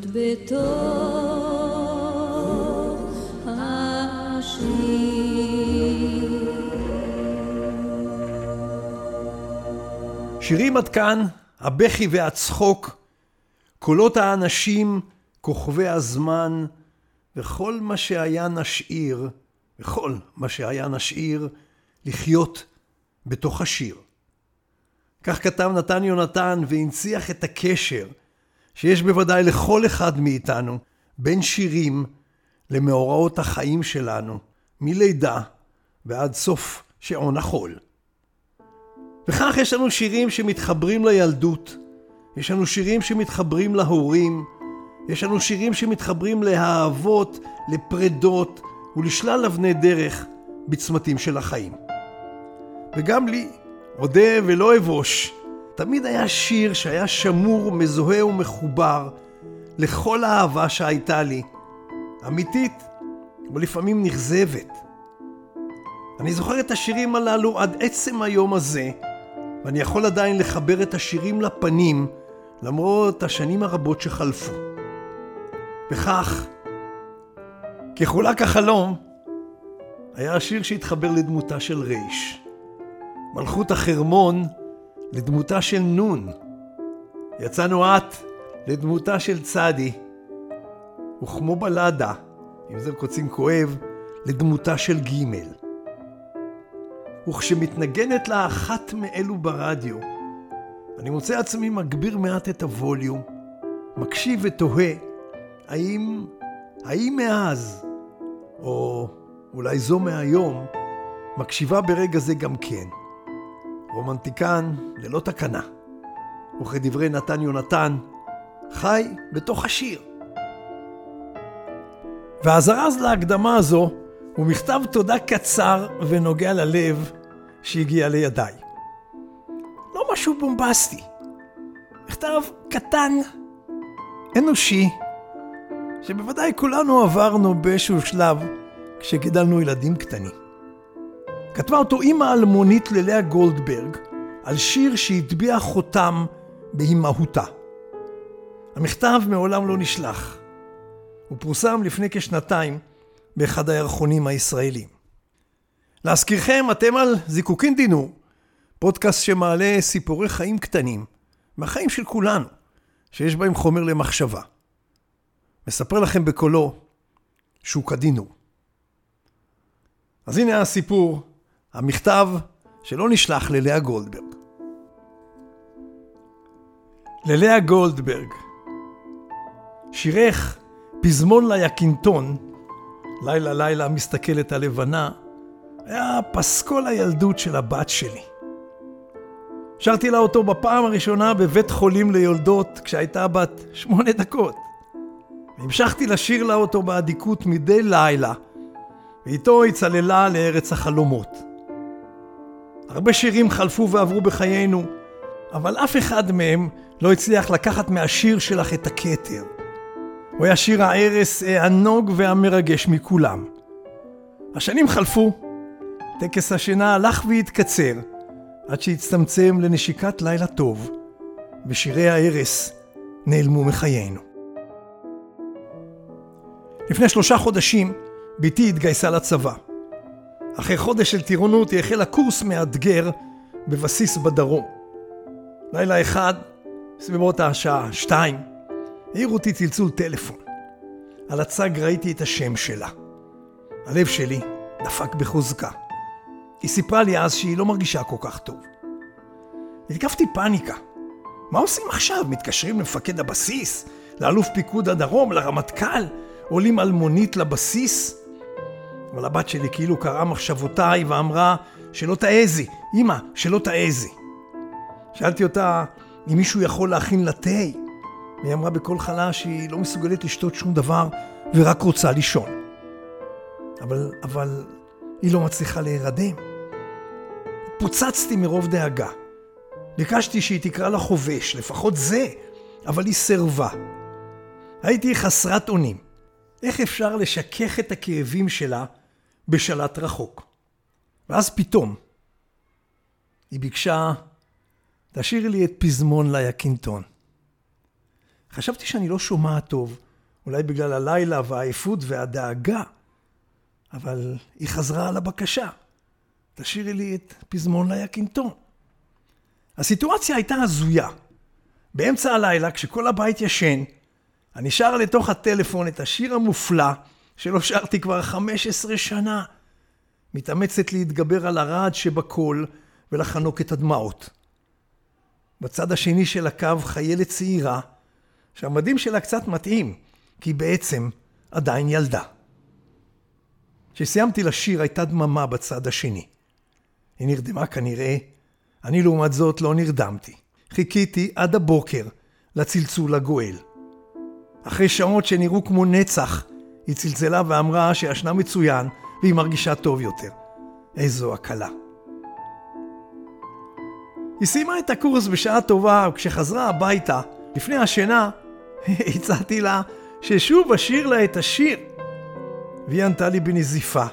לחיות בתוך השיר. שירים עד כאן, הבכי והצחוק, קולות האנשים, כוכבי הזמן, וכל מה שהיה נשאיר, וכל מה שהיה נשאיר, לחיות בתוך השיר. כך כתב נתן יונתן והנציח את הקשר שיש בוודאי לכל אחד מאיתנו בין שירים למאורעות החיים שלנו, מלידה ועד סוף שעון החול. וכך יש לנו שירים שמתחברים לילדות, יש לנו שירים שמתחברים להורים, יש לנו שירים שמתחברים לאהבות, לפרדות ולשלל אבני דרך בצמתים של החיים. וגם לי, אודה ולא אבוש, תמיד היה שיר שהיה שמור, מזוהה ומחובר לכל האהבה שהייתה לי, אמיתית ולפעמים נכזבת. אני זוכר את השירים הללו עד עצם היום הזה, ואני יכול עדיין לחבר את השירים לפנים, למרות השנים הרבות שחלפו. וכך, כחולק החלום, היה השיר שהתחבר לדמותה של ריש. מלכות החרמון לדמותה של נון. יצאנו את לדמותה של צדי, וכמו בלדה, עם זר קוצים כואב, לדמותה של גימל. וכשמתנגנת לה אחת מאלו ברדיו, אני מוצא עצמי מגביר מעט את הווליום, מקשיב ותוהה, האם, האם מאז, או אולי זו מהיום, מקשיבה ברגע זה גם כן. רומנטיקן ללא תקנה, וכדברי נתן יונתן, חי בתוך השיר. והזרז להקדמה הזו הוא מכתב תודה קצר ונוגע ללב שהגיע לידיי. לא משהו בומבסטי, מכתב קטן, אנושי, שבוודאי כולנו עברנו באיזשהו שלב כשגידלנו ילדים קטנים. כתבה אותו אימא אלמונית ללאה גולדברג על שיר שהטביע חותם באימהותה. המכתב מעולם לא נשלח. הוא פורסם לפני כשנתיים באחד הירחונים הישראלים. להזכירכם, אתם על זיקוקין דינור, פודקאסט שמעלה סיפורי חיים קטנים, מהחיים של כולנו, שיש בהם חומר למחשבה. מספר לכם בקולו שהוא כדינור. אז הנה הסיפור המכתב שלא נשלח ללאה גולדברג. ללאה גולדברג, שירך פזמון ליקינטון, לילה לילה מסתכלת הלבנה, היה פסקול הילדות של הבת שלי. שרתי לה אותו בפעם הראשונה בבית חולים ליולדות כשהייתה בת שמונה דקות. המשכתי לשיר לה אותו באדיקות מדי לילה, ואיתו היא צללה לארץ החלומות. הרבה שירים חלפו ועברו בחיינו, אבל אף אחד מהם לא הצליח לקחת מהשיר שלך את הכתר. הוא היה שיר הערש הענוג והמרגש מכולם. השנים חלפו, טקס השינה הלך והתקצר, עד שהצטמצם לנשיקת לילה טוב, ושירי הערש נעלמו מחיינו. לפני שלושה חודשים, בתי התגייסה לצבא. אחרי חודש של טירונות היא החלה קורס מאתגר בבסיס בדרום. לילה אחד, סביבות השעה שתיים, העיר אותי צלצול טלפון. על הצג ראיתי את השם שלה. הלב שלי דפק בחוזקה. היא סיפרה לי אז שהיא לא מרגישה כל כך טוב. התקפתי פאניקה. מה עושים עכשיו? מתקשרים למפקד הבסיס? לאלוף פיקוד הדרום? לרמטכ"ל? עולים על מונית לבסיס? אבל הבת שלי כאילו קראה מחשבותיי ואמרה שלא תעזי, אמא, שלא תעזי. שאלתי אותה אם מישהו יכול להכין לה תה, והיא אמרה בקול חלש שהיא לא מסוגלת לשתות שום דבר ורק רוצה לישון. אבל, אבל היא לא מצליחה להירדם. פוצצתי מרוב דאגה. ביקשתי שהיא תקרא לחובש, לפחות זה, אבל היא סירבה. הייתי חסרת אונים. איך אפשר לשכך את הכאבים שלה בשלט רחוק. ואז פתאום היא ביקשה, תשאיר לי את פזמון ליקינטון. חשבתי שאני לא שומעת טוב, אולי בגלל הלילה והעייפות והדאגה, אבל היא חזרה על הבקשה. תשאירי לי את פזמון ליקינטון. הסיטואציה הייתה הזויה. באמצע הלילה, כשכל הבית ישן, אני שר לתוך הטלפון את השיר המופלא שלא שרתי כבר 15 שנה. מתאמצת להתגבר על הרעד שבקול ולחנוק את הדמעות. בצד השני של הקו חיילת צעירה, שהמדים שלה קצת מתאים, כי בעצם עדיין ילדה. כשסיימתי לשיר הייתה דממה בצד השני. היא נרדמה כנראה, אני לעומת זאת לא נרדמתי. חיכיתי עד הבוקר לצלצול הגואל. אחרי שעות שנראו כמו נצח, היא צלצלה ואמרה שישנה מצוין והיא מרגישה טוב יותר. איזו הקלה. היא סיימה את הקורס בשעה טובה, וכשחזרה הביתה, לפני השינה, הצעתי לה ששוב אשיר לה את השיר. והיא ענתה לי בנזיפה,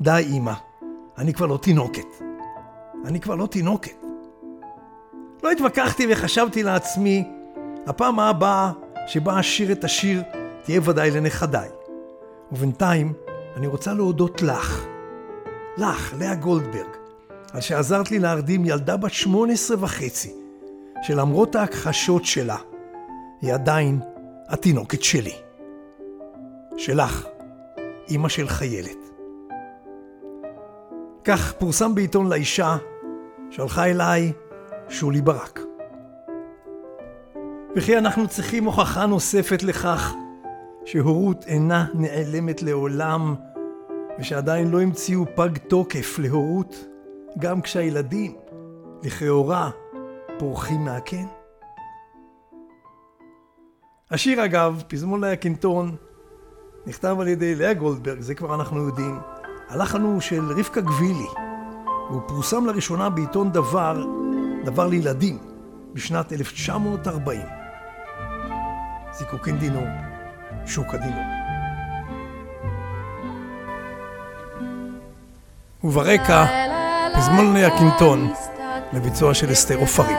די אמא, אני כבר לא תינוקת. אני כבר לא תינוקת. לא התווכחתי וחשבתי לעצמי, הפעם הבאה שבה אשיר את השיר תהיה ודאי לנכדיי. ובינתיים אני רוצה להודות לך, לך, לאה גולדברג, על שעזרת לי להרדים ילדה בת שמונה עשרה וחצי, שלמרות ההכחשות שלה, היא עדיין התינוקת שלי. שלך, אימא של חיילת. כך פורסם בעיתון לאישה, שלחה אליי שולי ברק. וכי אנחנו צריכים הוכחה נוספת לכך שהורות אינה נעלמת לעולם ושעדיין לא המציאו פג תוקף להורות גם כשהילדים, לכאורה, פורחים מהקן? השיר אגב, פזמון ליקינטון, נכתב על ידי לאה גולדברג, זה כבר אנחנו יודעים. הלחן הוא של רבקה גבילי, והוא פורסם לראשונה בעיתון דבר, דבר לילדים, בשנת 1940. זיקוקין דינו, שוק הדינו. וברקע, פזמון הקינטון, לביצוע של אסתר עופרי.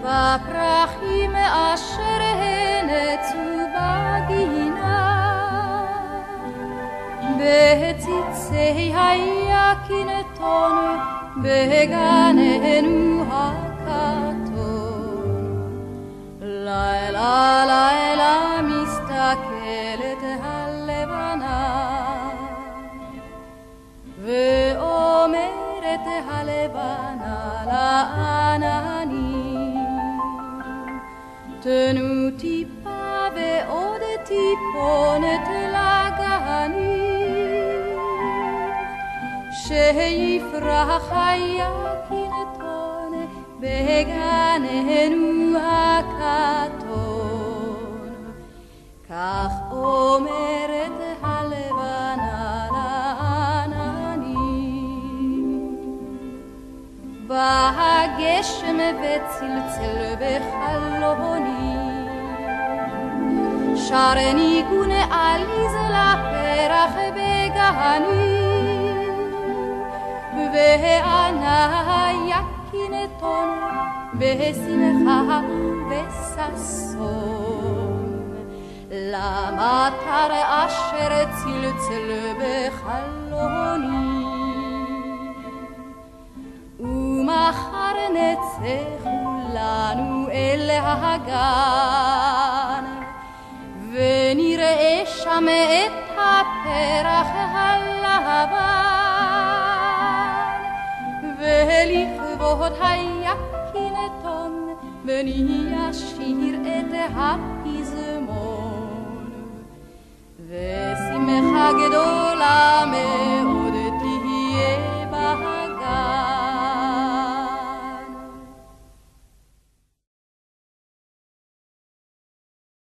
בפרחים אשר הנצו בגינה, בציצי היקינטון, בגננו הכתום. לילה לילה מסתכלת הלבנה, ואומרת הלבנה לעננים, תנו טיפה ועוד טיפונת לגנים, שיפרח היקינטון בגננו הכתון. כך אומרת הלבנה לעננים. בא הגשם וצלצל בחלוני, שר ניגון עליז לפרח בגני, וענה יקינטון בשמחה וששון. למטר אשר צלצל בחלוני, ומחר נצא כולנו אל הגן, ונראה שם את הפרח הלבן, ולכבוד היקינטון, ונשיר את הפזמון, ושמחה גדולה מאוד